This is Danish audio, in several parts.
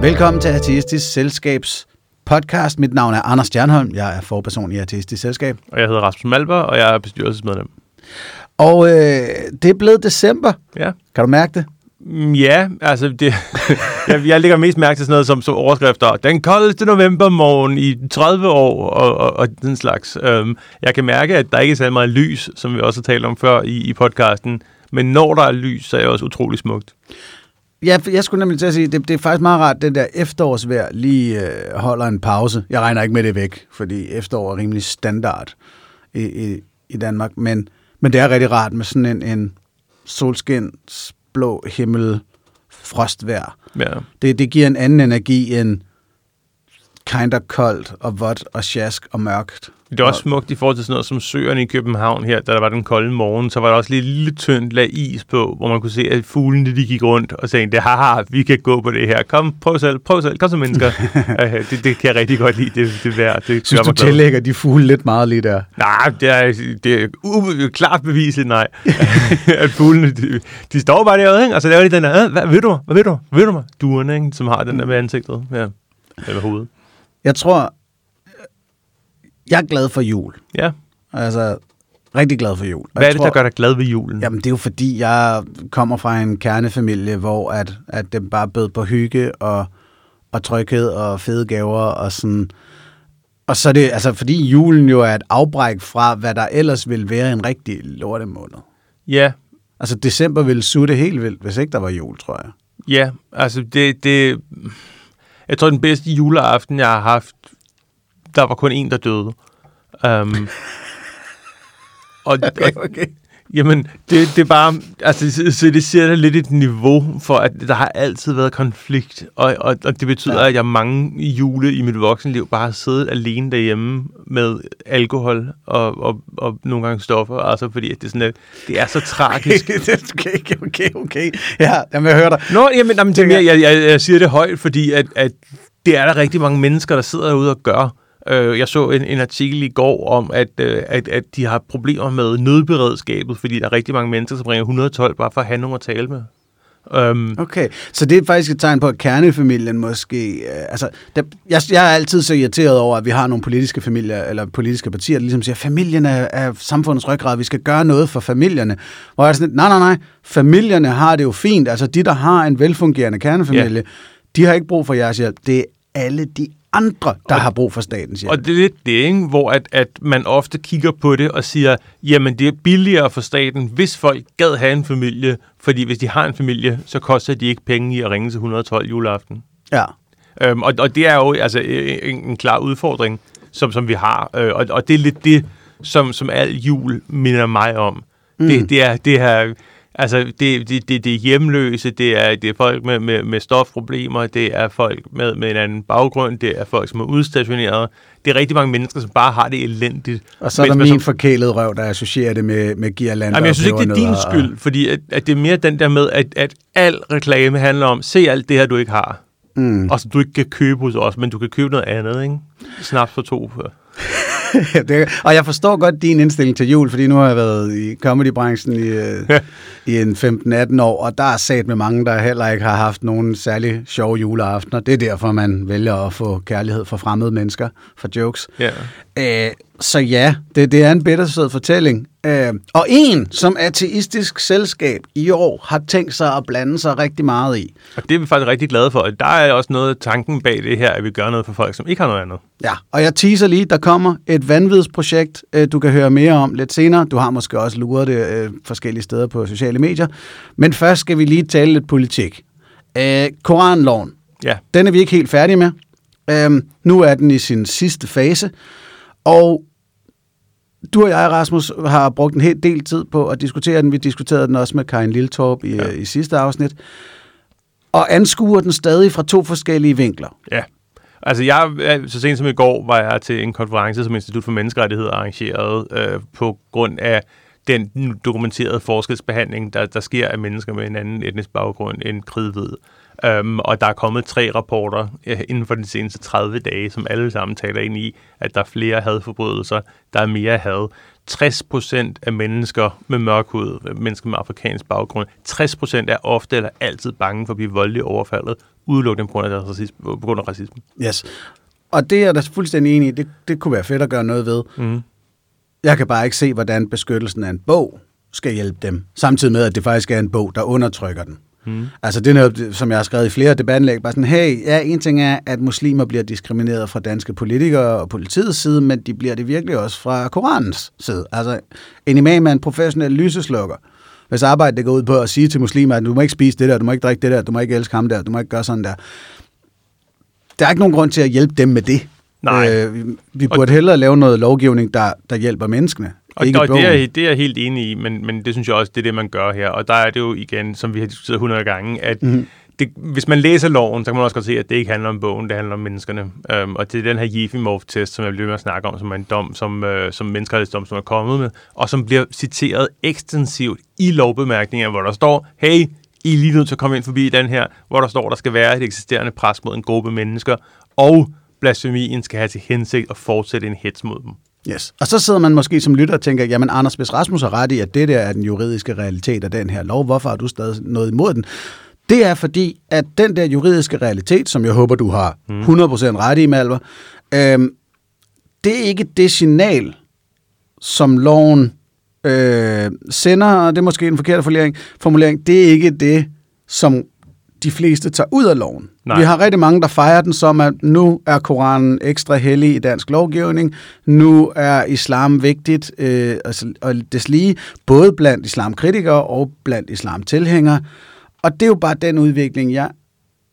Velkommen til Ateistisk Selskabs podcast. Mit navn er Anders Stjernholm. Jeg er forperson i Ateistisk Selskab. Og jeg hedder Rasmus Malber, og jeg er bestyrelsesmedlem. Og øh, det er blevet december. Ja. Kan du mærke det? Mm, Ja, altså det, jeg, jeg lægger mest mærke til sådan noget som, som overskrifter. Den koldeste novembermorgen i 30 år og, og, og den slags. Um, jeg kan mærke, at der ikke er så meget lys, som vi også har talt om før i, i podcasten. Men når der er lys, så er det også utrolig smukt. Ja, jeg skulle nemlig til at sige, det, det er faktisk meget rart, den der efterårsvejr lige øh, holder en pause. Jeg regner ikke med det væk, fordi efterår er rimelig standard i, i, i Danmark. Men, men det er rigtig rart med sådan en, en solskins, blå himmel, frostvejr. Ja. Det, det giver en anden energi end kinder koldt og vådt og sjask og mørkt. Det er også smukt i forhold til sådan noget som søerne i København her, da der var den kolde morgen, så var der også lidt lille tyndt lag is på, hvor man kunne se, at fuglene de gik rundt og sagde, haha, vi kan gå på det her. Kom, prøv selv, prøv selv, kom som mennesker. uh, det, det, kan jeg rigtig godt lide, det, det vejr. Det Synes du mig glad. tillægger de fugle lidt meget lige der? Nej, det er, det er u- klart beviset, nej. at fuglene, de, de står bare derude, ikke? og så laver de den der, "Øh, hvad ved du mig? Hvad ved du? Hvad ved du mig? Duerne, ikke? som har den der med ansigtet. Ja. Eller hovedet. Jeg tror, jeg er glad for jul. Ja. Altså, rigtig glad for jul. Og Hvad er det, der gør dig glad ved julen? Jamen, det er jo fordi, jeg kommer fra en kernefamilie, hvor at, at det bare bød på hygge og, og tryghed og fede gaver og sådan. Og så er det, altså, fordi julen jo er et afbræk fra, hvad der ellers ville være en rigtig lortemåned. Ja, Altså, december ville sutte helt vildt, hvis ikke der var jul, tror jeg. ja, altså det, det... Jeg tror, den bedste juleaften, jeg har haft, der var kun en, der døde. Um, og, og, okay. Jamen, det, det er bare, altså, så, det sætter lidt et niveau for, at der har altid været konflikt, og, og, og det betyder, Ja. at jeg mange jule i mit voksenliv bare har siddet alene derhjemme med alkohol og, og, og nogle gange stoffer, altså fordi at det, er sådan, at det er så tragisk. okay, okay, okay. Ja, jamen, jeg hører dig. Nå, jamen, jamen det er mere, jeg, jeg, jeg siger det højt, fordi at, at det er der rigtig mange mennesker, der sidder derude og gør. Øh, Jeg så en, en artikel i går om, at, øh, at, at de har problemer med nødberedskabet, fordi der er rigtig mange mennesker, som ringer 112 bare for at have nogen at tale med. Um, Okay, så det er faktisk et tegn på, at kernefamilien måske... Øh, altså, der, jeg, jeg er altid så irriteret over, at vi har nogle politiske familier, eller politiske partier, der ligesom siger, at familien er, er samfundets ryggrad, vi skal gøre noget for familierne. Hvor jeg er sådan, nej, nej, nej, familierne har det jo fint. Altså, de, der har en velfungerende kernefamilie, de har ikke brug for jeres hjælp. Det er alle de andre, der Og- har brug for statens hjælp. Og det er lidt det, ikke? hvor at, at man ofte kigger på det og siger, jamen det er billigere for staten, hvis folk gad have en familie, fordi hvis de har en familie, så koster de ikke penge i at ringe til 112 juleaften. ja. Øhm, og, og det er jo altså øh, en, en klar udfordring, som, som vi har. Øh, og, og det er lidt det, som, som al jul minder mig om. Mm. Det, det er det her... Altså, det, det, det, det er hjemløse, det er, det er folk med, med, med stofproblemer, det er folk med, med en anden baggrund, det er folk, som er udstationeret. Det er rigtig mange mennesker, som bare har det elendigt. Og så er der min forkælede røv, der associerer det med, med girlander Jamen, jeg synes ikke, det er din og- skyld, fordi at, at det er mere den der med, at, at al reklame handler om, se alt det her, du ikke har. Mm. Og som du ikke kan købe hos os, men du kan købe noget andet, ikke? Snaps for to. det, og jeg forstår godt din indstilling til jul, fordi nu har jeg været i comedybranchen i, Ja. i en 15-18 år, og der er sat med mange, der heller ikke har haft nogen særlig sjove juleaftener. Det er derfor, man vælger at få kærlighed for fremmede mennesker, for jokes. Ja. Øh, så ja, det, det er en bittersød fortælling. Øh, og en, som ateistisk selskab i år har tænkt sig at blande sig rigtig meget i. Og det er vi faktisk rigtig glade for. Der er også noget af tanken bag det her, at vi gør noget for folk, som ikke har noget andet. Ja, og jeg teaser lige, der kommer et vanvidsprojekt, øh, du kan høre mere om lidt senere. Du har måske også luret det øh, forskellige steder på sociale medier. Men først skal vi lige tale lidt politik. Øh, Koranloven, Ja. den er vi ikke helt færdige med. Øh, nu er den i sin sidste fase, og du og jeg, Rasmus, har brugt en hel del tid på at diskutere den. Vi diskuterede den også med Karin Liltorp i, ja. Ja. i sidste afsnit. Og anskuer den stadig fra to forskellige vinkler. Ja. Altså, jeg, så sent som i går var jeg til en konference, som Institut for Menneskerettighed arrangerede øh, på grund af den dokumenterede forskelsbehandling, der, der sker af mennesker med en anden etnisk baggrund end kridhvid. Um, og der er kommet tre rapporter uh, inden for de seneste 30 dage, som alle sammen taler ind i, at der er flere hadforbrydelser, der er mere had. 60 procent af mennesker med mørk hud, mennesker med afrikansk baggrund, 60 procent er ofte eller altid bange for at blive voldeligt overfaldet, udelukkende på grund af, deres racisme, på grund af racisme. Yes. Og det er jeg da fuldstændig enig i. Det, det kunne være fedt at gøre noget ved. Mm. Jeg kan bare ikke se, hvordan beskyttelsen af en bog skal hjælpe dem. Samtidig med, at det faktisk er en bog, der undertrykker den. Mm. Altså det er noget, som jeg har skrevet i flere debatindlæg, bare sådan, hey, ja, en ting er, at muslimer bliver diskrimineret fra danske politikere og politiets side, men de bliver det virkelig også fra Koranens side. Altså, en imam er en professionel lyseslukker. Hvis arbejdet det går ud på at sige til muslimer, at du må ikke spise det der, du må ikke drikke det der, du må ikke elske ham der, du må ikke gøre sådan der. Der er ikke nogen grund til at hjælpe dem med det. Nej. Øh, vi, burde hellere lave noget lovgivning, der, der hjælper menneskene. Og, ikke og det, er, det er jeg helt enig i, men, men det synes jeg også, det er det, man gør her. Og der er det jo igen, som vi har diskuteret 100 gange, at mm. det, hvis man læser loven, så kan man også godt se, at det ikke handler om bogen, det handler om menneskerne. Um, og det er den her Jefimov-test, som jeg bliver med at snakke om, som er en dom, som, uh, som menneskerettighedsdom, som er kommet med, og som bliver citeret ekstensivt i lovbemærkninger, hvor der står, hey, I er lige nødt til at komme ind forbi den her, hvor der står, der skal være et eksisterende pres mod en gruppe mennesker, og blasfemien skal have til hensigt at fortsætte en hets mod dem. Yes. Og så sidder man måske som lytter og tænker, jamen Anders, hvis Rasmus har ret i, at det der er den juridiske realitet af den her lov, hvorfor har du stadig noget imod den? Det er fordi, at den der juridiske realitet, som jeg håber, du har 100% ret i, Malver, øhm, det er ikke det signal, som loven øh, sender, og det er måske en forkert formulering, formulering, det er ikke det, som de fleste tager ud af loven. Nej. Vi har rigtig mange, der fejrer den som, at nu er Koranen ekstra hellig i dansk lovgivning, nu er islam vigtigt, øh, altså, og deslige, både blandt islamkritikere og blandt islamtilhængere. Og det er jo bare den udvikling, jeg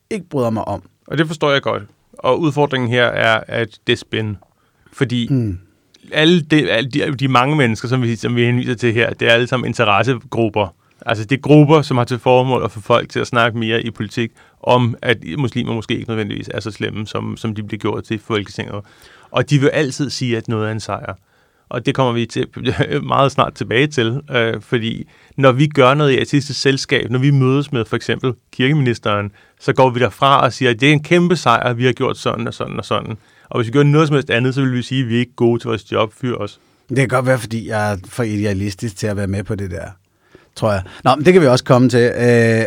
ikke bryder mig om. Og det forstår jeg godt. Og udfordringen her er, at det er spænd. Fordi mm. alle, de, alle de, de mange mennesker, som vi, som vi henviser til her, det er alle sammen interessegrupper. Altså det er grupper, som har til formål at få folk til at snakke mere i politik om, at muslimer måske ikke nødvendigvis er så slemme, som, som de bliver gjort til Folketinget. Og de vil altid sige, at noget er en sejr. Og det kommer vi til, meget snart tilbage til, øh, fordi når vi gør noget i artistisk selskab, når vi mødes med for eksempel kirkeministeren, så går vi derfra og siger, at det er en kæmpe sejr, at vi har gjort sådan og sådan og sådan. Og hvis vi gør noget som helst andet, så vil vi sige, at vi er ikke gode til vores job, fyr os. Det kan godt være, fordi jeg er for idealistisk til at være med på det der, tror jeg. Nå, men det kan vi også komme til. Øh,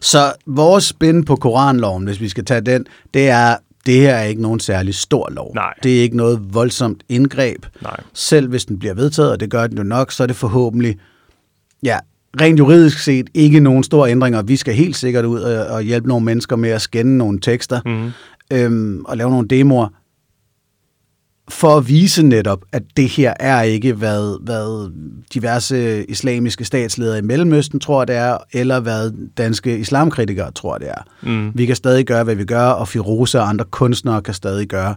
så vores spin på Koranloven, hvis vi skal tage den, det er, det her er ikke nogen særlig stor lov. Nej. Det er ikke noget voldsomt indgreb. Nej. Selv hvis den bliver vedtaget, og det gør den jo nok, så er det forhåbentlig, ja, rent juridisk set ikke nogen store ændringer. Vi skal helt sikkert ud og, og hjælpe nogle mennesker med at skænde nogle tekster Mm. øhm, og lave nogle demoer, for at vise netop, at det her er ikke, hvad, hvad diverse islamiske statsledere i Mellemøsten tror, det er, eller hvad danske islamkritikere tror, det er. Mm. Vi kan stadig gøre, hvad vi gør, og Firoze og andre kunstnere kan stadig gøre,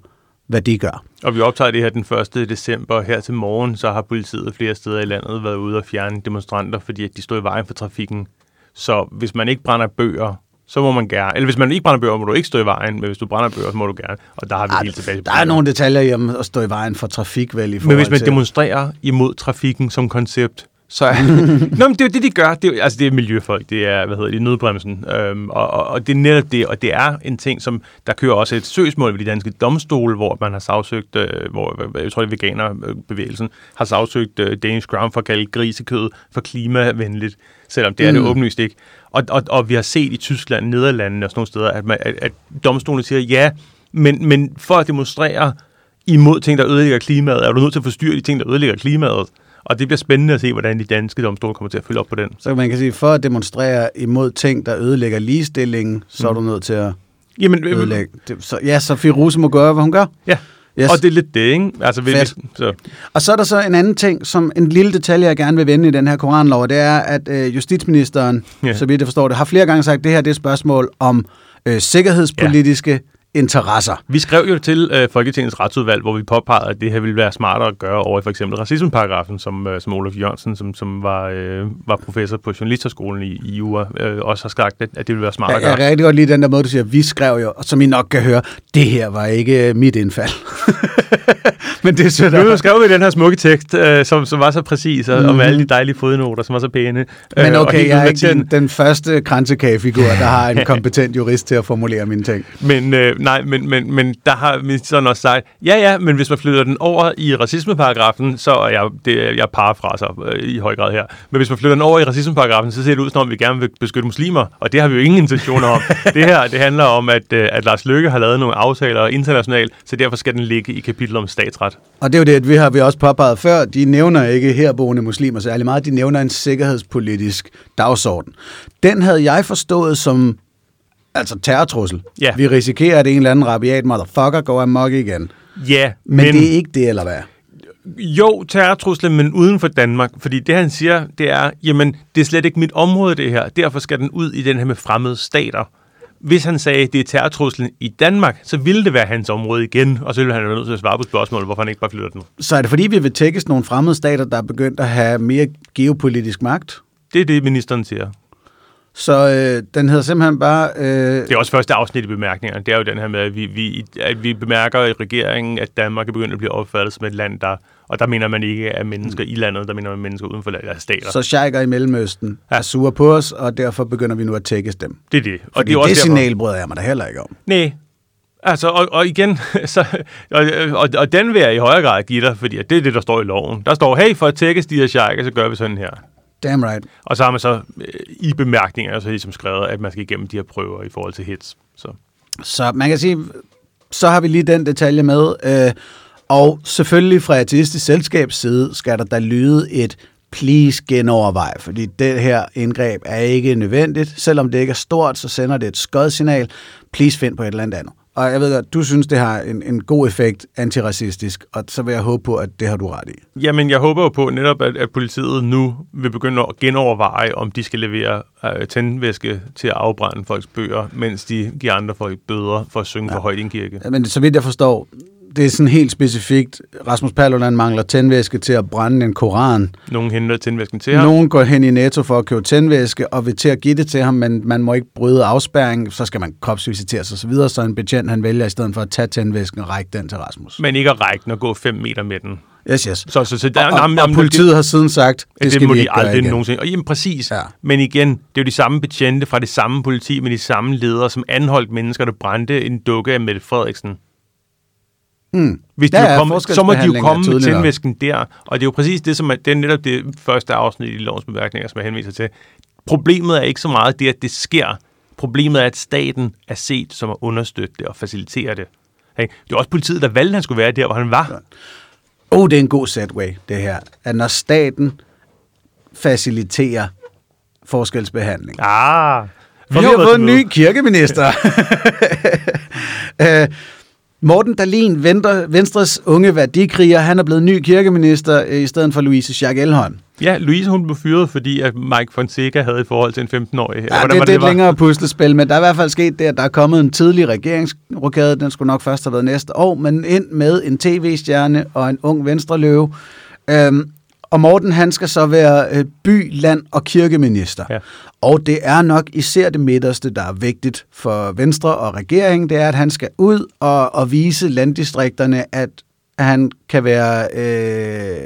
hvad de gør. Og vi optager det her den 1. december. Her til morgen, så har politiet flere steder i landet været ude og fjerne demonstranter, fordi de stod i vejen for trafikken. Så hvis man ikke brænder bøger, så må man gerne. Eller hvis man ikke brænder bøger, må du ikke stå i vejen, men hvis du brænder bøger, så må du gerne. Og der har vi Ej, helt tilbage. til Der er nogle detaljer i om at stå i vejen for trafik, vel, i Men hvis man til... demonstrerer imod trafikken som koncept, så er... Nå, men det er jo det, de gør. Det er, altså, det er miljøfolk. Det er, hvad hedder det, nødbremsen. Øhm, og, og, og, det er netop det. Og det er en ting, som... Der kører også et søgsmål ved de danske domstole, hvor man har sagsøgt... Øh, hvor, jeg tror, det er veganerbevægelsen har sagsøgt øh, Danish Crown for at kalde grisekød for klimavenligt. Selvom det er det Mm. åbenlyst ikke. Og, og, og vi har set i Tyskland, Nederlandene og sådan nogle steder, at, man, at, at domstolene siger, ja, men, men for at demonstrere imod ting, der ødelægger klimaet, er du nødt til at forstyrre de ting, der ødelægger klimaet. Og det bliver spændende at se, hvordan de danske domstole kommer til at følge op på den. Så man kan sige, for at demonstrere imod ting, der ødelægger ligestillingen, så er du nødt til at Jamen, øh, ødelægge. Det, så, ja, så Firoze må gøre, hvad hun gør. Ja, Yes. og det er lidt det, ikke? Altså, vi, Fedt. så, Og så er der så en anden ting, som en lille detalje, jeg gerne vil vende i den her koranlov, det er, at øh, justitsministeren, ja. så vidt jeg forstår det, har flere gange sagt, at det her det er et spørgsmål om øh, sikkerhedspolitiske ja. Interesser. vi skrev jo til øh, Folketingets retsudvalg, hvor vi påpegede, at det her ville være smartere at gøre over i for eksempel racismeparagrafen, som, øh, som Olof Jørgensen, som, som var, øh, var professor på Journalisterskolen i, i jura, øh, også har sagt, at, at det ville være smartere Jeg, at jeg gøre. kan rigtig godt lide den der måde, du siger, vi skrev jo, og som I nok kan høre, det her var ikke øh, mit indfald. Men det er sødt. Nu skrev vi den her smukke tekst, øh, som, som var så præcis, og, mm-hmm. og med alle de dejlige fodnoter, som var så pæne. Men øh, og okay, jeg er ikke den, den første kransekagefigur, der har en kompetent jurist til at formulere mine ting. Men, øh, nej, men, men, men der har ministeren også sagt, ja, ja, men hvis man flytter den over i racismeparagrafen, så er jeg, det, jeg parafraser øh, i høj grad her, men hvis man flytter den over i racismeparagrafen, så ser det ud som om, vi gerne vil beskytte muslimer, og det har vi jo ingen intentioner om. det her, det handler om, at, øh, at Lars Løkke har lavet nogle aftaler internationalt, så derfor skal den ligge i kapitlet om statsret. Og det er jo det, at vi har vi også påpeget før, de nævner ikke herboende muslimer særlig meget, de nævner en sikkerhedspolitisk dagsorden. Den havde jeg forstået som altså terrortrussel. Ja. Vi risikerer, at en eller anden rabiat motherfucker går amok igen. Ja, Men, men det er ikke det, eller hvad? Jo, terrortruslen, men uden for Danmark. Fordi det, han siger, det er, jamen, det er slet ikke mit område, det her. Derfor skal den ud i den her med fremmede stater. Hvis han sagde, det er terrortruslen i Danmark, så ville det være hans område igen, og så ville han være nødt til at svare på spørgsmålet, hvorfor han ikke bare flytter den. Så er det fordi, vi vil tækkes nogle fremmede stater, der er begyndt at have mere geopolitisk magt? Det er det, ministeren siger. Så øh, den hedder simpelthen bare... Øh, Det er også første afsnit i bemærkningerne. Det er jo den her med, at vi, vi, at vi bemærker i regeringen, at Danmark er begyndt at blive opfattet som et land, der... Og der mener man ikke af mennesker i landet, der mener man mennesker uden for landet, altså stater. så sheiker i Mellemøsten Ja. er sure på os, og derfor begynder vi nu at tækkes dem. det er det. Og Fordi det er også det derfor- signal bryder jeg mig da heller ikke om. Nej. Altså, og, og igen, så, og, og, og den vil jeg i højere grad give dig, fordi det er det, der står i loven. Der står, hey, for at tækkes de her sheiker, så gør vi sådan her. Damn right. Og så har man så øh, i bemærkninger så ligesom skrevet, at man skal igennem de her prøver i forhold til hits. Så. Så man kan sige, så har vi lige den detalje med. Øh, og selvfølgelig fra ateistisk selskabs side skal der da lyde et please genovervej, fordi det her indgreb er ikke nødvendigt. Selvom det ikke er stort, så sender det et skodsignal. Please find på et eller andet andet. Og jeg ved godt, du synes, det har en, en god effekt antiracistisk, og så vil jeg håbe på, at det har du ret i. Jamen, jeg håber jo på netop, at, at politiet nu vil begynde at genoverveje, om de skal levere øh, tændvæske til at afbrænde folks bøger, mens de giver andre folk bøder for at synge ja. for højt i en kirke. Men så vidt jeg forstår, det er sådan helt specifikt. Rasmus Paludan mangler tændvæske til at brænde en koran. Nogen henter tændvæsken til ham. Nogen går hen i Netto for at købe tændvæske og vil til at give det til ham, men man må ikke bryde afspærring, så skal man kropsvisiteres og så videre, så en betjent han vælger i stedet for at tage tændvæsken og række den til Rasmus. Men ikke at række den og gå 5 meter med den. Yes, yes. Så, så, så der, Og, og, jamen, og jamen, politiet har siden sagt, det, det, skal det må vi de ikke aldrig igen. nogensinde. Og jamen præcis. Ja. Men igen, det er jo de samme betjente fra det samme politi med de samme ledere, som anholdt mennesker, der brændte en dukke af Mette Frederiksen. Hmm. Hvis de Ja, komme, så må de jo komme med tændvæsken der. Og det er jo præcis det, som er, det er netop det første afsnit i lovens bemærkninger, som jeg henviser til. Problemet er ikke så meget det, at det sker. Problemet er, at staten er set som at understøtte det og facilitere det. Hey, det er også politiet, der valgte, at han skulle være der, hvor han var. Oh, det er en god setway, det her. At når staten faciliterer forskelsbehandling. Ah, Vi har, fået en ny kirkeminister. øh, Morten Dalin, Venstre, Venstres unge værdikriger, han er blevet ny kirkeminister øh, i stedet for Louise Schack Elholm. Ja, Louise hun blev fyret, fordi at Mike Fonseca havde et forhold til en 15-årig. Ja, det, det er et længere puslespil, men der er i hvert fald sket det, at der er kommet en tidlig regeringsrokade, den skulle nok først have været næste år, men ind med en tv-stjerne og en ung venstreløve. Øhm, og Morten, han skal så være øh, by, land og kirkeminister. Ja. Og det er nok især det midterste, der er vigtigt for Venstre og regeringen, det er, at han skal ud og, og vise landdistrikterne, at han kan være øh,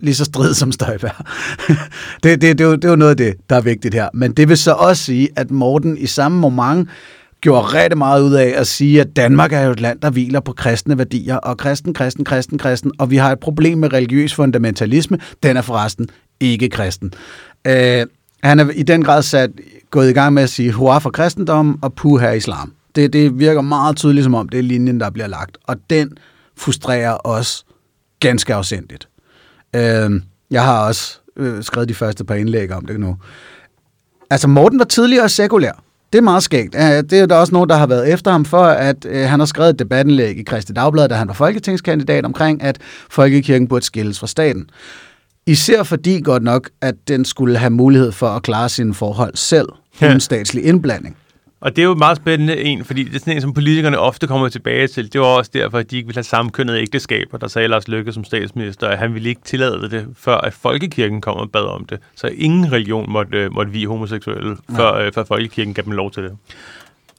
lige så strid som Støjberg. det, det, det, er jo, det er jo noget af det, der er vigtigt her. Men det vil så også sige, at Morten i samme moment gjorde rigtig meget ud af at sige, at Danmark er jo et land, der hviler på kristne værdier, og kristen, kristen, kristen, kristen, og vi har et problem med religiøs fundamentalisme. Den er forresten ikke kristen. Øh, han er i den grad sat, gået i gang med at sige hurra for kristendom og puha islam. Det, det virker meget tydeligt, som om det er linjen, der bliver lagt, og den frustrerer os ganske afsindigt. Øh, jeg har også øh, skrevet de første par indlæg om det nu. Altså, Morten var tidligere sekulær. Det er meget skægt. Øh, Det er der også nogen, der har været efter ham for, at øh, han har skrevet et debatindlæg i Kristi Dagblad, da han var folketingskandidat omkring, at folkekirken burde skilles fra staten. Især fordi godt nok, at den skulle have mulighed for at klare sine forhold selv, Ja. uden statslig indblanding. Og det er jo et meget spændende en, fordi det er sådan en, som politikerne ofte kommer tilbage til. Det var også derfor, at de ikke ville have sammenkønnede ægteskaber. Der sagde Lars Løkke som statsminister, at han ville ikke tillade det, før at folkekirken kom og bad om det. Så ingen religion måtte, øh, måtte vi homoseksuelle, før, øh, før folkekirken gav dem lov til det.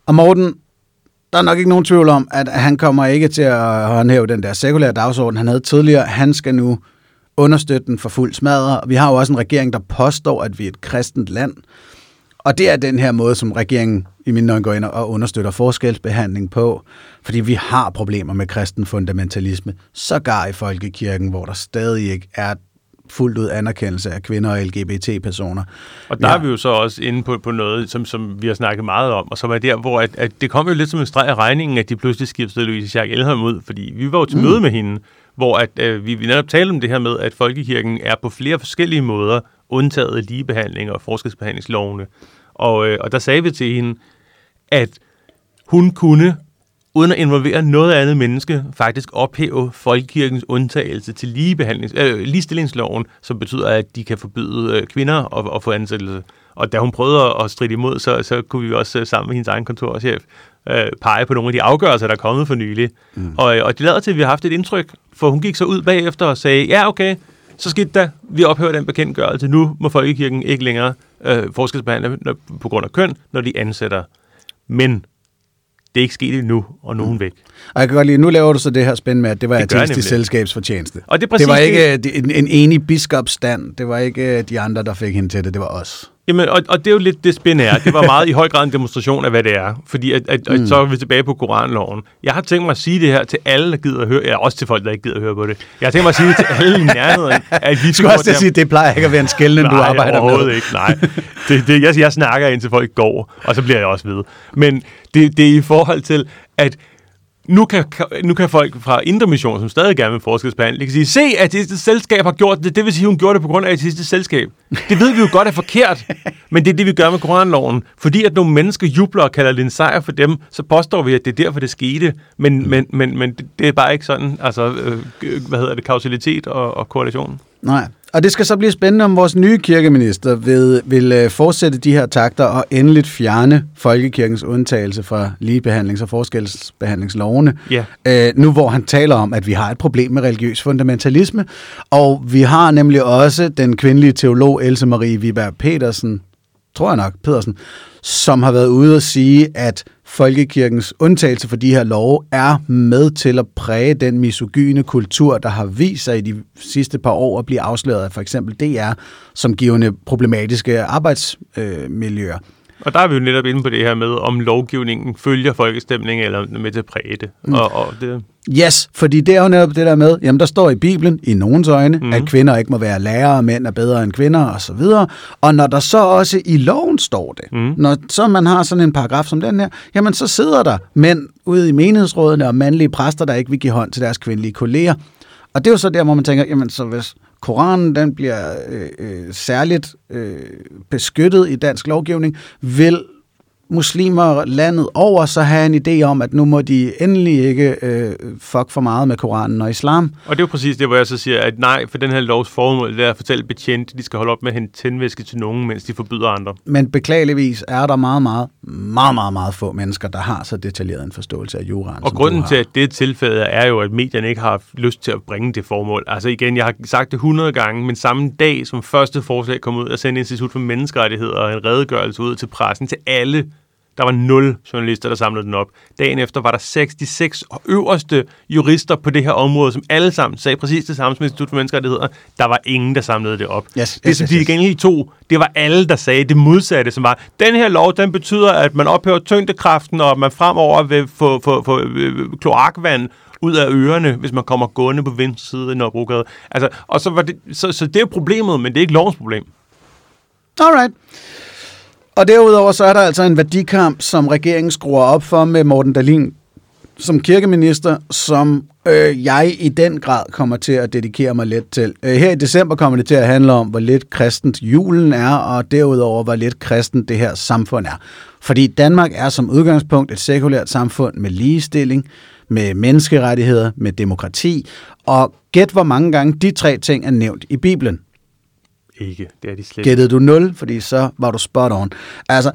Og Morten, der er nok ikke nogen tvivl om, at han kommer ikke til at håndhæve den der sekulære dagsorden, han havde tidligere. Han skal nu understøtte den for fuld smadre. Vi har jo også en regering, der påstår, at vi er et kristent land. Og det er den her måde, som regeringen i mine øjne går ind og understøtter forskelsbehandling på, fordi vi har problemer med kristen fundamentalisme, sågar i folkekirken, hvor der stadig ikke er fuldt ud anerkendelse af kvinder og LGBT-personer. Og der ja. er vi jo så også inde på, på noget, som, som vi har snakket meget om, og som er der, hvor at, at det kom jo lidt som en streg af regningen, at de pludselig skiftede Louise Schack Elholm ud, fordi vi var jo til mm. møde med hende, hvor at, øh, vi, vi netop talte om det her med, at folkekirken er på flere forskellige måder undtaget ligebehandling og forskelsbehandlingslovene. Og, øh, og der sagde vi til hende, at hun kunne, uden at involvere noget andet menneske, faktisk ophæve folkekirkens undtagelse til ligebehandlings, øh, ligestillingsloven, som betyder, at de kan forbyde øh, kvinder at, at få ansættelse. Og da hun prøvede at stride imod, så, så kunne vi også øh, sammen med hendes egen kontorchef øh, pege på nogle af de afgørelser, der er kommet for nylig. Mm. Og, og det lader til, at vi har haft et indtryk, for hun gik så ud bagefter og sagde, ja okay, så skidt da, vi ophører den bekendtgørelse. Nu må folkekirken ikke længere øh, forskelsbehandle på grund af køn, når de ansætter. Men det er ikke sket endnu, og nogen mm. væk. Og jeg kan godt lide, nu laver du så det her spænd med, at det var ateistisk selskabsfortjeneste. Og det, er det var ikke det... en, en enig biskopsstand. Det var ikke de andre, der fik hende til det. Det var os. Jamen, og, og det er jo lidt det spændende er. Det var meget i høj grad en demonstration af, hvad det er. Fordi at, at, mm. at så er vi tilbage på Koranloven. Jeg har tænkt mig at sige det her til alle, der gider at høre. Ja, også til folk, der ikke gider at høre på det. Jeg har tænkt mig at sige det til alle i nærheden. At vi skal også sige, at det plejer ikke at være en skældende, du arbejder med. Nej, ikke. Nej. Det, det, jeg, jeg snakker indtil folk går, og så bliver jeg også ved. Men det, det er i forhold til, at nu kan, nu kan folk fra Indre Mission, som stadig gerne vil forskelsbehandle, kan sige, se, at det selskab har gjort det. Det vil sige, hun gjorde det på grund af det selskab. Det ved vi jo godt er forkert, men det er det, vi gør med koranloven. Fordi at nogle mennesker jubler og kalder det en sejr for dem, så påstår vi, at det er derfor, det skete. Men, men, men, men det er bare ikke sådan, altså, øh, hvad hedder det, kausalitet og, og korrelation. Nej, og det skal så blive spændende, om vores nye kirkeminister vil, vil øh, fortsætte de her takter og endeligt fjerne folkekirkens undtagelse fra ligebehandlings- og forskelsbehandlingslovene. Ja. Øh, nu hvor han taler om, at vi har et problem med religiøs fundamentalisme, og vi har nemlig også den kvindelige teolog Else Marie Viberg Petersen, tror jeg nok, Pedersen, som har været ude og sige, at folkekirkens undtagelse for de her love er med til at præge den misogyne kultur, der har vist sig i de sidste par år at blive afsløret af for eksempel DR, som givende problematiske arbejdsmiljøer. Og der er vi jo netop inde på det her med, om lovgivningen følger folkestemningen eller med til at præge det. Mm. Og, og det. Yes, fordi det er jo netop det der med, jamen der står i Bibelen, i nogens øjne, mm. at kvinder ikke må være lærere, mænd er bedre end kvinder og så videre. Og når der så også i loven står det, mm. når så man har sådan en paragraf som den her, jamen så sidder der mænd ude i menighedsrådene og mandlige præster, der ikke vil give hånd til deres kvindelige kolleger. Og det er jo så der, hvor man tænker, jamen så hvis Koranen den bliver øh, øh, særligt øh, beskyttet i dansk lovgivning, vil muslimer landet over så have en idé om, at nu må de endelig ikke øh, fuck for meget med Koranen og islam. Og det er jo præcis det, hvor jeg så siger, at nej, for den her lovs formål det er at fortælle betjent, de skal holde op med at hente tændvæske til nogen, mens de forbyder andre. Men beklageligvis er der meget, meget, meget, meget, meget få mennesker, der har så detaljeret en forståelse af juraen. Og grunden til, at det tilfælde er jo, at medierne ikke har lyst til at bringe det formål. Altså igen, jeg har sagt det 100 gange, men samme dag som første forslag kom ud, at sende Institut for Menneskerettigheder en redegørelse ud til pressen, til alle der var nul journalister, der samlede den op. Dagen efter var der 66 øverste jurister på det her område, som alle sammen sagde præcis det samme som Institut for Menneskerettigheder. Der var ingen, der samlede det op. Yes, det, som yes, de yes. to, det var alle, der sagde det modsatte, som var, den her lov, den betyder, at man ophører tyngdekraften, og man fremover vil få, få, få øh, kloakvand ud af ørerne, hvis man kommer gående på venstre side i Nørrebrogade. Altså, og så, var det, så, så det er problemet, men det er ikke lovens problem. Alright. Og derudover så er der altså en værdikamp, som regeringen skruer op for med Morten Dalin som kirkeminister, som øh, jeg i den grad kommer til at dedikere mig lidt til. Øh, her i december kommer det til at handle om, hvor lidt kristent julen er, og derudover, hvor lidt kristent det her samfund er. Fordi Danmark er som udgangspunkt et sekulært samfund med ligestilling, med menneskerettigheder, med demokrati, og gæt hvor mange gange de tre ting er nævnt i Bibelen ikke. Det er de slet Gættede du 0, fordi så var du spot on. Altså,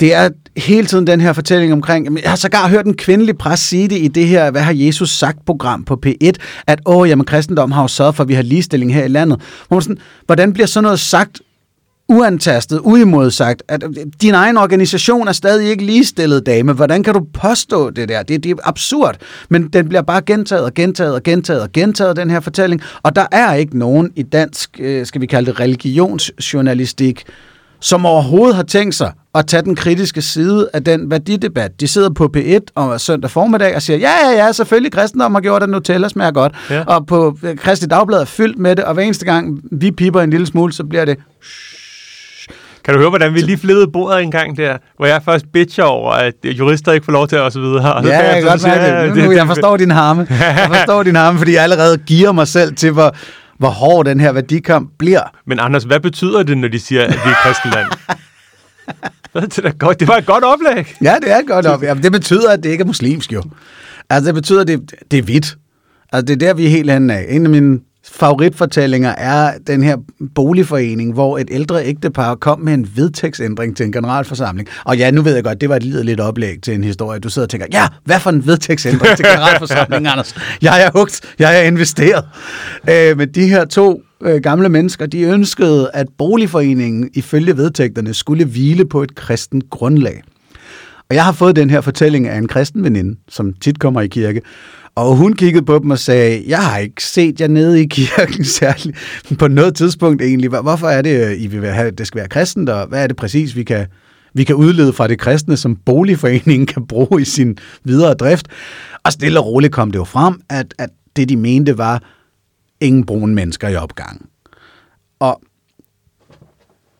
det er hele tiden den her fortælling omkring, jeg har sågar hørt en kvindelig præst sige det i det her, hvad har Jesus sagt program på P1, at åh, jamen kristendom har jo sørget for, at vi har ligestilling her i landet. Hvor sådan, hvordan bliver sådan noget sagt uantastet, uimodsagt, at din egen organisation er stadig ikke ligestillet, dame. Hvordan kan du påstå det der? Det, det er absurd. Men den bliver bare gentaget og gentaget og gentaget og gentaget, den her fortælling. Og der er ikke nogen i dansk, øh, skal vi kalde det religionsjournalistik, som overhovedet har tænkt sig at tage den kritiske side af den værdidebat. De sidder på P1 om søndag formiddag og siger, ja, ja, ja, selvfølgelig kristendom har gjort, at Nutella smager godt. Ja. Og på øh, Kristi Dagblad er fyldt med det, og hver eneste gang vi piper en lille smule, så bliver det, Kan du høre, hvordan vi lige flippede bordet en gang der, hvor jeg først bitcher over, at jurister ikke får lov til at og så videre. Og ja, jeg kan godt siger mærke jeg, det. Nu, jeg forstår din harme. Jeg forstår din harme, fordi jeg allerede giver mig selv til, hvor, hvor hård den her værdikamp bliver. Men Anders, hvad betyder det, når de siger, at vi er et kristenland? det, er godt. det var et godt oplæg. Ja, det er godt op. Jamen, det betyder, at det ikke er muslimsk jo. Altså, det betyder, at det, det er hvidt. Altså, det er der, vi er helt hen af. En af mine favoritfortællinger er den her boligforening, hvor et ældre ægtepar kom med en vedtægtsændring til en generalforsamling. Og ja, nu ved jeg godt, det var et lidt oplæg til en historie. Du sidder og tænker, ja, hvad for en vedtægtsændring til generalforsamlingen, Anders? Jeg er hugt, jeg er investeret. Øh, men de her to øh, gamle mennesker, de ønskede, at boligforeningen ifølge vedtægterne skulle hvile på et kristent grundlag. Og jeg har fået den her fortælling af en kristen veninde, som tit kommer i kirke. Og hun kiggede på dem og sagde, jeg har ikke set jer nede i kirken særligt på noget tidspunkt egentlig. Hvorfor er det, øh, I vil have, at det skal være kristent, og hvad er det præcis, vi kan, vi kan udlede fra det kristne, som boligforeningen kan bruge i sin videre drift? Og stille og roligt kom det jo frem, at, at det de mente var ingen brune mennesker i opgang. Og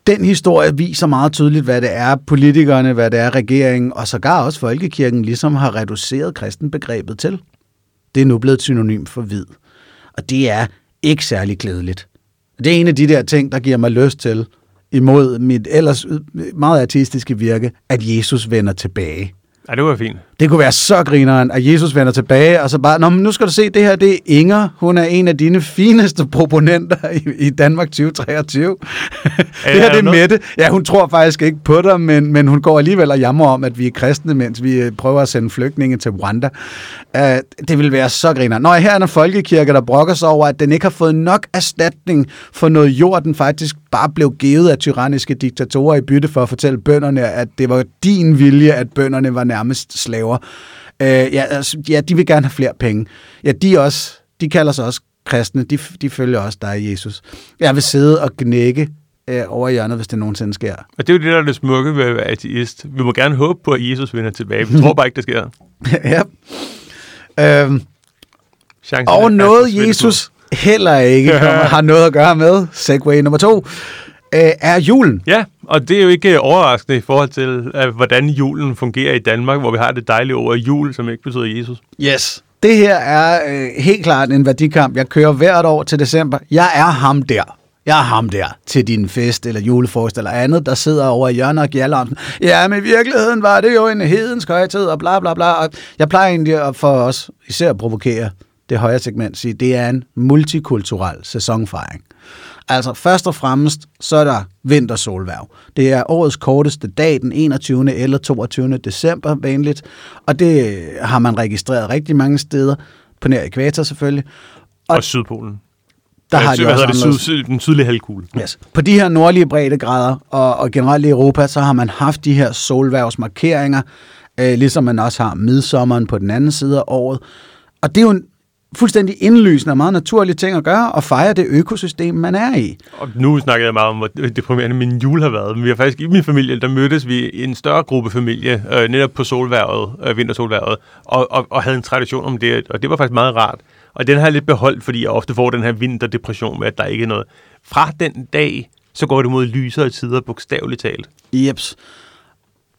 den historie viser meget tydeligt, hvad det er politikerne, hvad det er regeringen, og sågar også folkekirken ligesom har reduceret kristenbegrebet til. Det er nu blevet et synonym for hvid. Og det er ikke særlig klædeligt. Det er en af de der ting, der giver mig lyst til, imod mit ellers meget artistiske virke, at Jesus vender tilbage. Ja, det var fint. Det kunne være så grineren, at Jesus vender tilbage, og så bare, Nå, men nu skal du se, det her, det er Inger. Hun er en af dine fineste proponenter i, i Danmark 2023. det her, det er Mette. Ja, hun tror faktisk ikke på dig, men, men hun går alligevel og jammer om, at vi er kristne, mens vi øh, prøver at sende flygtninge til Rwanda. Uh, det vil være så grineren. Nå, her er en folkekirke, der brokker sig over, at den ikke har fået nok erstatning for noget jord, den faktisk bare blev givet af tyranniske diktatorer i bytte for at fortælle bønderne, at det var din vilje, at bønderne var nærmest slaver. Uh, ja, altså, ja, de vil gerne have flere penge. Ja, de, også, de kalder sig også kristne. De, de følger også dig, Jesus. Jeg vil sidde og knække øh, over hjørnet, hvis det nogensinde sker. Og det er jo det, der er det smukke ved at være ateist. Vi må gerne håbe på, at Jesus vender tilbage. Vi tror bare ikke, det sker. ja. Øhm, Chancen og noget Jesus heller ikke har noget at gøre med, segway nummer to, øh, er julen. Ja, og det er jo ikke øh, overraskende i forhold til, at, hvordan julen fungerer i Danmark, hvor vi har det dejlige ord jul, som ikke betyder Jesus. Yes. Det her er øh, helt klart en værdikamp. Jeg kører hvert år til december. Jeg er ham der. Jeg er ham der til din fest eller julefrokost eller andet, der sidder over i hjørnet og om den. Ja, men i virkeligheden var det jo en hedensk højtid og bla bla bla. Og jeg plejer egentlig at for os især at provokere det højre segment, sige, det er en multikulturel sæsonfejring. Altså først og fremmest, så er der vintersolværv. Det er årets korteste dag, den 21. eller 22. december vanligt, og det har man registreret rigtig mange steder, på nær ekvator selvfølgelig. Og, Og Sydpolen. der har de også det, anderledes- syd, syd, den sydlige halvkugle. Yes. På de her nordlige breddegrader og, og generelt i Europa, så har man haft de her solværvsmarkeringer, øh, ligesom man også har midsommeren på den anden side af året. Og det er jo en fuldstændig indlysende og meget naturlig ting at gøre, at fejre det økosystem, man er i. Og nu snakkede jeg meget om, hvor deprimerende min jul har været. Men vi har faktisk i min familie, der mødtes vi i en større gruppe familie, øh, netop på solværvet, øh, vintersolværvet, og, og, og havde en tradition om det, og det var faktisk meget rart. Og den har jeg lidt beholdt, fordi jeg ofte får den her vinterdepression med, at der ikke er noget. Fra den dag, så går det mod lysere tider, bogstaveligt talt. Jeps.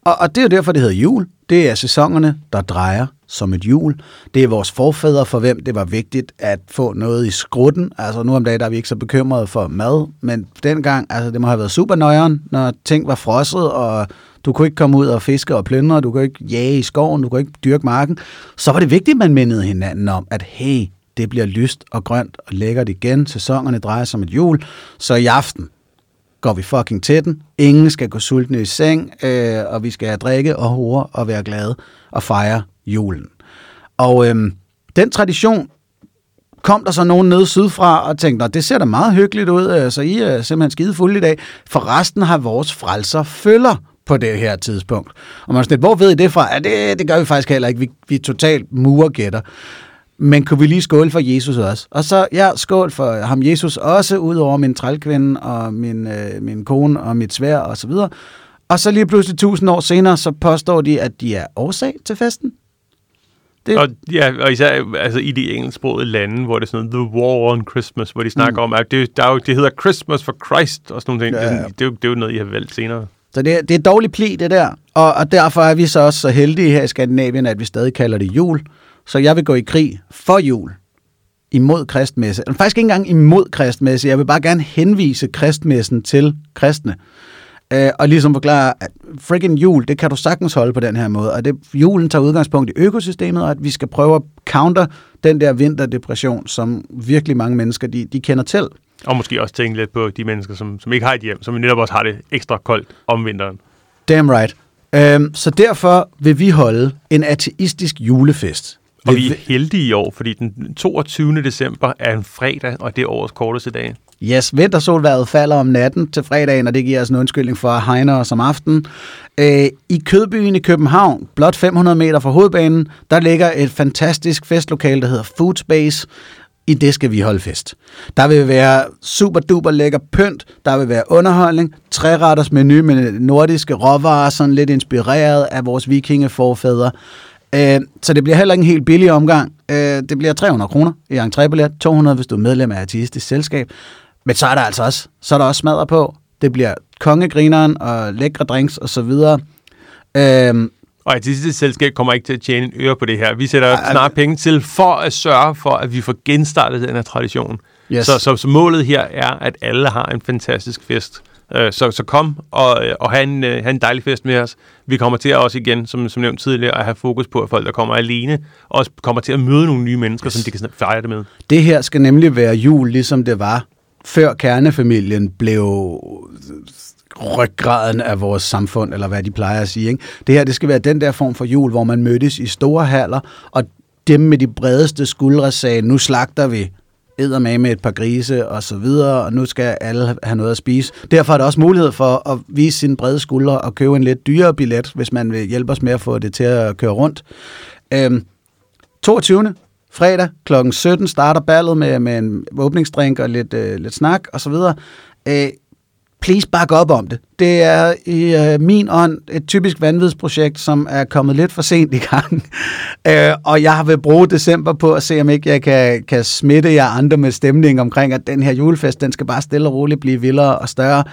Og, og det er jo derfor, det hedder jul. Det er sæsonerne, der drejer som et jul. Det er vores forfædre, for hvem det var vigtigt at få noget i skrutten. Altså nu om dagen, der er vi ikke så bekymrede for mad, men dengang, altså det må have været super nøjeren, når ting var frosset, og du kunne ikke komme ud og fiske og plyndre, du kunne ikke jage i skoven, du kunne ikke dyrke marken. Så var det vigtigt, at man mindede hinanden om, at hey, det bliver lyst og grønt og lækkert igen. Sæsonerne drejer som et jul. Så i aften, går vi fucking til den. Ingen skal gå sultne i seng, øh, og vi skal have drikke og hore og være glade og fejre julen. Og øh, den tradition kom der så nogen nede sydfra og tænkte, det ser da meget hyggeligt ud, øh, så I er simpelthen skide fulde i dag. For resten har vores frelser følger på det her tidspunkt. Og man er sådan lidt, hvor ved I det fra? Ja, det, det gør vi faktisk heller ikke. Vi, vi er totalt murgætter men kunne vi lige skåle for Jesus også? Og så, ja, skål for ham Jesus også, ud over min trælkvinde og min, øh, min kone og mit svær og så videre. Og så lige pludselig tusind år senere, så påstår de, at de er årsag til festen. Det... Og, ja, og især altså, i de engelsksprogede lande, hvor det er sådan The War on Christmas, hvor de snakker mm. om, at det, der er jo, det hedder Christmas for Christ og sådan nogle ting. Ja, ja. Det, det, er jo, det er jo noget, I har valgt senere. Så det, det er dårligt pli, det der. Og, og derfor er vi så også så heldige her i Skandinavien, at vi stadig kalder det jul. Så jeg vil gå i krig for jul imod kristmesse. Eller faktisk ikke engang imod kristmesse. Jeg vil bare gerne henvise kristmessen til kristne. Øh, og ligesom forklare, at friggin' jul, det kan du sagtens holde på den her måde. Og det, julen tager udgangspunkt i økosystemet, og at vi skal prøve at counter den der vinterdepression, som virkelig mange mennesker, de, de kender til. Og måske også tænke lidt på de mennesker, som, som ikke har et hjem, som netop også har det ekstra koldt om vinteren. Damn right. Øhm, så derfor vil vi holde en ateistisk julefest. Og vi er heldige i år, fordi den 22. december er en fredag, og det er årets korteste dag. Yes, vintersolværet falder om natten til fredagen, og det giver os en undskyldning for hegner os om aftenen. Øh, I Kødbyen i København, blot 500 meter fra hovedbanen, der ligger et fantastisk festlokale, der hedder Food Space. I det skal vi holde fest. Der vil være super duper lækker pynt, der vil være underholdning, træretters menu med nordiske råvarer, sådan lidt inspireret af vores vikingeforfædre. Øh, så det bliver heller ikke en helt billig omgang. Øh, det bliver 300 kroner i entrébillet, 200 hvis du er medlem af artistisk selskab. Men så er der altså også, så er der også smadret på. Det bliver kongegrineren og lækre drinks og så videre. Øhm, og artistisk selskab kommer ikke til at tjene en øre på det her. Vi sætter ej, snart penge til for at sørge for, at vi får genstartet den her tradition. Yes. Så, så, så målet her er, at alle har en fantastisk fest. Øh, så, så kom og, og have, en, øh, have en dejlig fest med os. Vi kommer til at også igen, som, som nævnt tidligere, at have fokus på, at folk, der kommer alene, også kommer til at møde nogle nye mennesker, yes. som de kan fejre det med. Det her skal nemlig være jul, ligesom det var, før kernefamilien blev ryggraden af vores samfund, eller hvad de plejer at sige. Ikke? Det her, det skal være den der form for jul, hvor man mødtes i store haller, og dem med de bredeste skuldre sagde, nu slagter vi med med et par grise og så videre, og nu skal alle have noget at spise. Derfor er der også mulighed for at vise sine brede skuldre og købe en lidt dyrere billet, hvis man vil hjælpe os med at få det til at køre rundt. Øhm, 22. fredag kl. 17 starter ballet med, med en åbningsdrink og lidt, øh, lidt snak og så videre. Øh, please bakke op om det. Det er i øh, min ånd et typisk vanvidsprojekt, som er kommet lidt for sent i gang. øh, og jeg vil bruge december på at se, om ikke jeg kan, kan smitte jer andre med stemning omkring, at den her julefest, den skal bare stille og roligt blive vildere og større.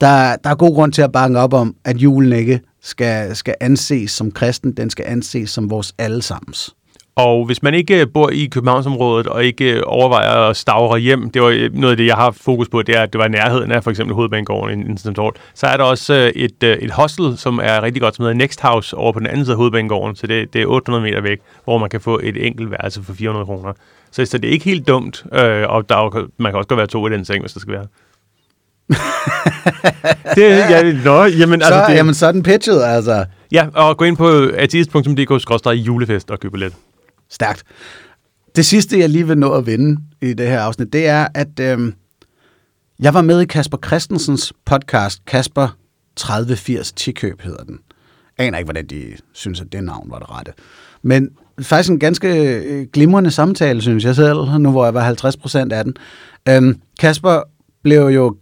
Der, der er god grund til at bakke op om, at julen ikke skal, skal anses som kristen, den skal anses som vores allesammens. Og hvis man ikke bor i Københavnsområdet og ikke overvejer at stavre hjem, det var noget af det, jeg har fokus på, det er, at det var nærheden af for eksempel Hovedbanegården i Institut så er der også øh, et, øh, et hostel, som er rigtig godt, som hedder Next House over på den anden side af Hovedbanegården, så det, det er 800 meter væk, hvor man kan få et enkelt værelse for 400 kroner. Så, så det er ikke helt dumt, øh, og der er, man kan også godt være to i den seng, hvis der skal være. det, ja, nå, jamen, så, altså, det, jamen, så er den pitchet, altså. Ja, og gå ind på artist.dk-julefest og købe lidt. Stærkt. Det sidste, jeg lige vil nå at vende i det her afsnit, det er, at øh, jeg var med i Kasper Christensens podcast, Kasper 3080 Tikøb hedder den. Jeg aner ikke, hvordan de synes, at det navn var det rette. Men faktisk en ganske øh, glimrende samtale, synes jeg selv, nu hvor jeg var 50 procent af den. Øhm, Kasper blev jo,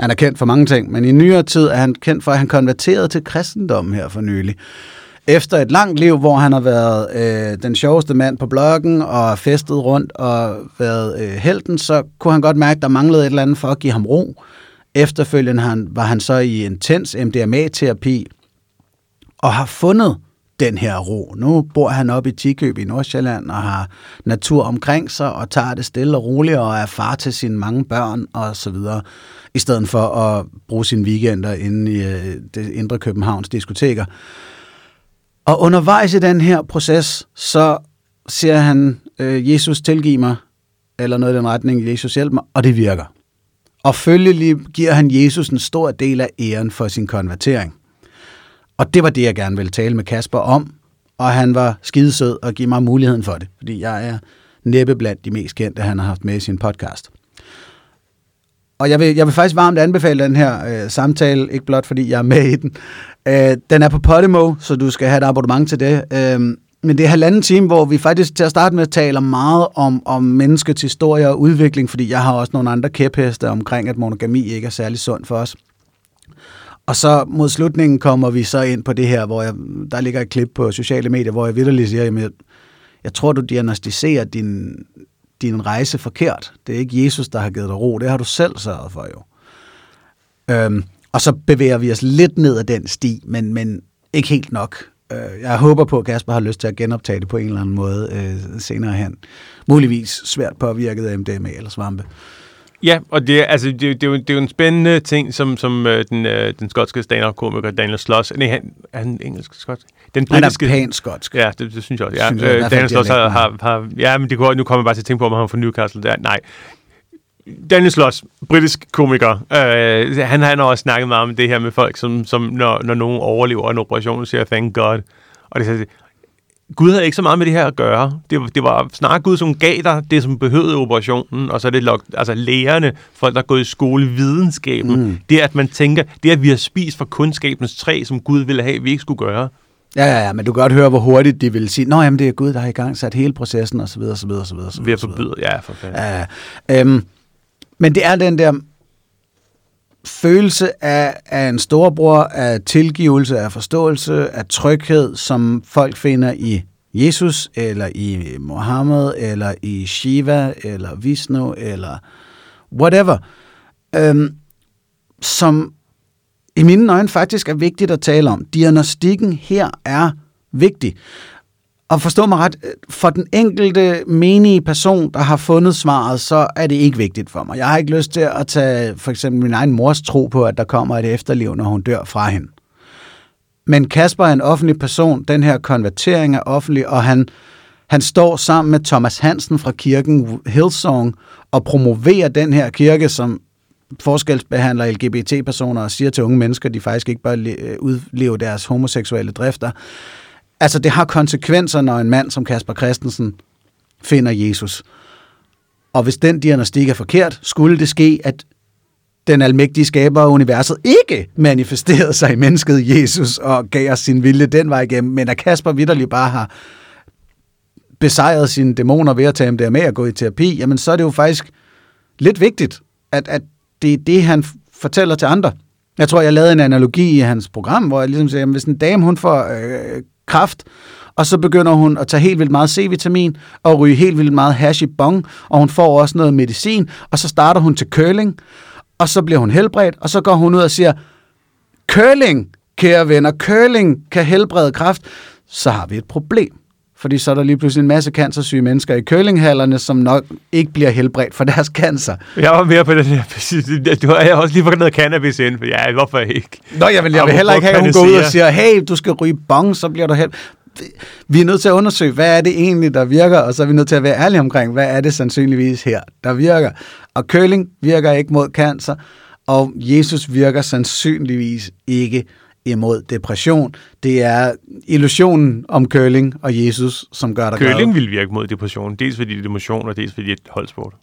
han er kendt for mange ting, men i nyere tid er han kendt for, at han konverterede til kristendom her for nylig efter et langt liv, hvor han har været øh, den sjoveste mand på bloggen og festet rundt og været øh, helten, så kunne han godt mærke, at der manglede et eller andet for at give ham ro. Efterfølgende han, var han så i intens MDMA-terapi og har fundet den her ro. Nu bor han oppe i Tikøb i Nordsjælland og har natur omkring sig og tager det stille og roligt og er far til sine mange børn og så videre, i stedet for at bruge sine weekender inde i øh, det indre Københavns diskoteker. Og undervejs i den her proces, så ser han, øh, Jesus tilgive mig, eller noget i den retning, Jesus hjælp mig, og det virker. Og følgelig giver han Jesus en stor del af æren for sin konvertering. Og det var det, jeg gerne ville tale med Kasper om, og han var skidesød og give mig muligheden for det, fordi jeg er næppe blandt de mest kendte, han har haft med i sin podcast. Og jeg vil, jeg vil faktisk varmt anbefale den her øh, samtale, ikke blot fordi jeg er med i den. Øh, den er på Podimo, så du skal have et abonnement til det. Øh, Men det er halvanden time, hvor vi faktisk til at starte med taler meget om, om menneskets historie og udvikling, fordi jeg har også nogle andre kæpheste omkring, at monogami ikke er særlig sundt for os. Og så mod slutningen kommer vi så ind på det her, hvor jeg, der ligger et klip på sociale medier, hvor jeg vidderligt siger, at jeg, jeg tror, du diagnostiserer din, din rejse forkert. Det er ikke Jesus, der har givet dig ro. Det har du selv sørget for jo. Øhm, og så bevæger vi os lidt ned ad den sti, men, men ikke helt nok. Øh, jeg håber på, at Kasper har lyst til at genoptage det på en eller anden måde øh, senere hen. Muligvis svært påvirket af MDMA eller svampe. Ja, og det, altså, det, det, er, jo, det er jo en spændende ting, som, som øh, den, øh, den skotske stand-up-komiker Daniel Sloss... Nej, han, er han engelsk skotsk? Den britiske... Han er pænt skotsk. Ja, det, det synes jeg også. Ja. Synes jeg, øh, Daniel Sloss har, har, har... Ja, men det kunne, nu kommer jeg bare til at tænke på, om han er fra Newcastle. Der. Nej, Daniel Sloss, britisk komiker, øh, han, han har også snakket meget om det her med folk, som, som når, når nogen overlever en operation, siger thank God. Og det, Gud havde ikke så meget med det her at gøre. Det, det var snart Gud, som gav dig det, som behøvede operationen, og så er det lok, altså lærerne, folk, der er gået i skole, videnskaben. Mm. Det, at man tænker, det at vi har spist fra kundskabens træ, som Gud ville have, vi ikke skulle gøre. Ja, ja, ja, men du kan godt høre, hvor hurtigt de vil sige, nå jamen, det er Gud, der har i gang sat hele processen, og så videre, så videre, så videre. Ved at forbyde, ja, for fanden. Ja, ja. Øhm, men det er den der følelse af, af en storebror, af tilgivelse, af forståelse, af tryghed, som folk finder i Jesus, eller i Mohammed, eller i Shiva, eller Vishnu, eller whatever, øhm, som i mine øjne faktisk er vigtigt at tale om. Diagnostikken her er vigtig. Og forstå mig ret, for den enkelte menige person, der har fundet svaret, så er det ikke vigtigt for mig. Jeg har ikke lyst til at tage for eksempel min egen mors tro på, at der kommer et efterliv, når hun dør fra hende. Men Kasper er en offentlig person, den her konvertering er offentlig, og han, han står sammen med Thomas Hansen fra kirken Hillsong og promoverer den her kirke, som forskelsbehandler LGBT-personer og siger til unge mennesker, at de faktisk ikke bør øh, udleve deres homoseksuelle drifter. Altså, det har konsekvenser, når en mand som Kasper Christensen finder Jesus. Og hvis den diagnostik er forkert, skulle det ske, at den almægtige skaber af universet ikke manifesterede sig i mennesket Jesus og gav os sin vilje den vej igennem, men at Kasper vidderligt bare har besejret sine dæmoner ved at tage dem der med at gå i terapi, jamen så er det jo faktisk lidt vigtigt, at, at det er det, han fortæller til andre. Jeg tror, jeg lavede en analogi i hans program, hvor jeg ligesom siger, at hvis en dame hun får øh, kraft, og så begynder hun at tage helt vildt meget C-vitamin og ryge helt vildt meget hash i bong, og hun får også noget medicin, og så starter hun til curling, og så bliver hun helbredt, og så går hun ud og siger, curling, kære venner, curling kan helbrede kraft, så har vi et problem. Fordi så er der lige pludselig en masse cancersyge mennesker i curlinghallerne, som nok ikke bliver helbredt for deres cancer. Jeg var mere på den her. Du har også lige fået noget cannabis ind, for ja, hvorfor ikke? Nå, jeg vil, jeg vil heller ikke have, at hun går ud og siger, hey, du skal ryge bong, så bliver du helt... Vi er nødt til at undersøge, hvad er det egentlig, der virker, og så er vi nødt til at være ærlige omkring, hvad er det sandsynligvis her, der virker. Og curling virker ikke mod cancer, og Jesus virker sandsynligvis ikke imod depression. Det er illusionen om curling og Jesus, som gør dig Curling vil virke mod depression, dels fordi det er motion, og dels fordi det er et holdsport.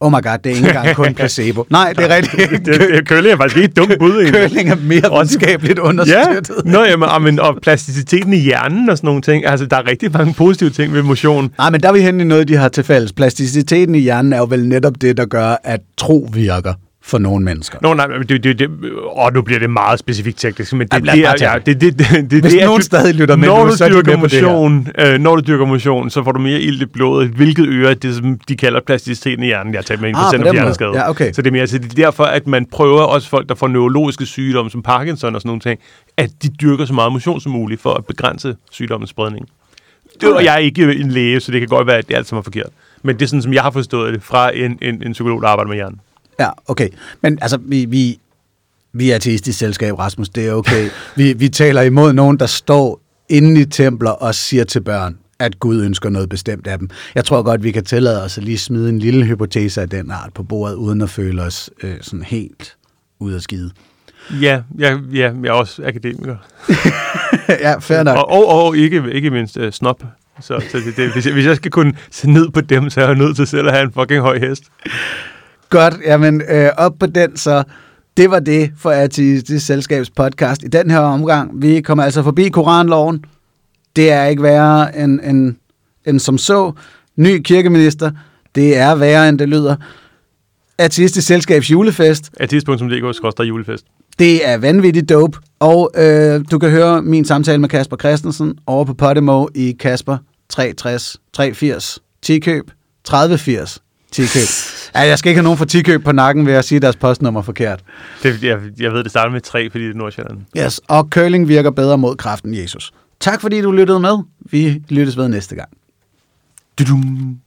Oh my god, det er ikke engang kun placebo. Nej, det er rigtigt. det, det, curling er faktisk ikke et dumt bud. curling er mere videnskabeligt understøttet. Ja. Nå, jamen, amen, og plasticiteten i hjernen og sådan nogle ting. Altså, der er rigtig mange positive ting ved motion. Nej, men der er vi hen i noget, de har til fælles. Plasticiteten i hjernen er jo vel netop det, der gør, at tro virker for nogle mennesker. Nå, nej, det, det, det, åh, nu bliver det meget specifikt teknisk, men det, Ej, det, er, ja, det, det, det, det, Hvis det, nogen du, stadig lytter med, når du, så dyrker motion, øh, når du dyrker motion, så får du mere ild i blodet, hvilket øger det, som de kalder plasticiteten i hjernen. Jeg har talt med en ah, procent af hjerneskade. Ja, okay. Så det er mere, så det er derfor, at man prøver også folk, der får neurologiske sygdomme, som Parkinson og sådan nogle ting, at de dyrker så meget motion som muligt for at begrænse sygdommens spredning. Det, og jeg er ikke en læge, så det kan godt være, at det alt sammen er forkert. Men det er sådan, som jeg har forstået det fra en, en, en psykolog, der arbejder med hjernen. Ja, okay. Men altså, vi, vi, vi er ateistisk selskab, Rasmus, det er okay. vi, vi taler imod nogen, der står inde i templer og siger til børn, at Gud ønsker noget bestemt af dem. Jeg tror godt, vi kan tillade os at lige smide en lille hypotese af den art på bordet, uden at føle os øh, sådan helt ud af skide. Ja, ja, ja, jeg er også akademiker. ja, fair nok. Og, og, og ikke, ikke mindst uh, snop. Så, så det, det, hvis, jeg, hvis jeg skal kunne se ned på dem, så er jeg nødt til selv at have en fucking høj hest. Godt, jamen øh, op på den, så det var det for Ateistisk Selskabs podcast i den her omgang. Vi kommer altså forbi Koranloven. Det er ikke værre end, end, end som så. Ny kirkeminister, det er værre end det lyder. Ateistisk Selskabs julefest, Artist.dk julefest. det er vanvittigt dope. Og øh, du kan høre min samtale med Kasper Christensen over på Podimo i Kasper 63 380 10køb 3080 10køb. Ja, jeg skal ikke have nogen for 10køb på nakken ved at sige deres postnummer forkert. Det, jeg, jeg ved, det starter med tre, fordi det er Nordsjælland. Yes, og curling virker bedre mod kraften Jesus. Tak fordi du lyttede med. Vi lyttes ved næste gang. Dudum.